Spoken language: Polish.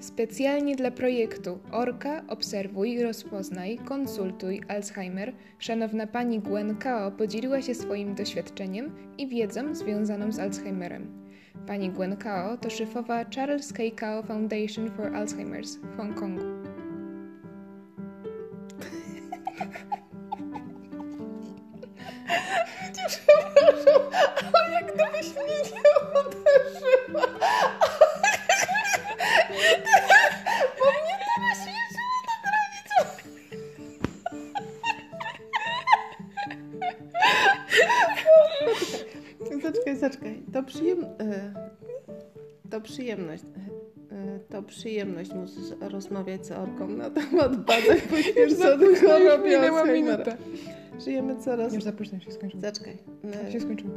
Specjalnie dla projektu Orka Obserwuj, Rozpoznaj, Konsultuj Alzheimer szanowna pani Gwen Kao podzieliła się swoim doświadczeniem i wiedzą związaną z Alzheimerem. Pani Gwen Kao to szefowa Charles K. Kao Foundation for Alzheimer's w Hongkongu. O, jak gdybyś mnie nie uderzyła. Zaczekaj, zaczekaj. To, przyjem... e, to przyjemność. e, To przyjemność musisz rozmawiać z orką na temat badań poświęconych chorobie minęła minuta. Żyjemy coraz... Już za późno się skończyło. Zaczekaj. E, Się skończyło.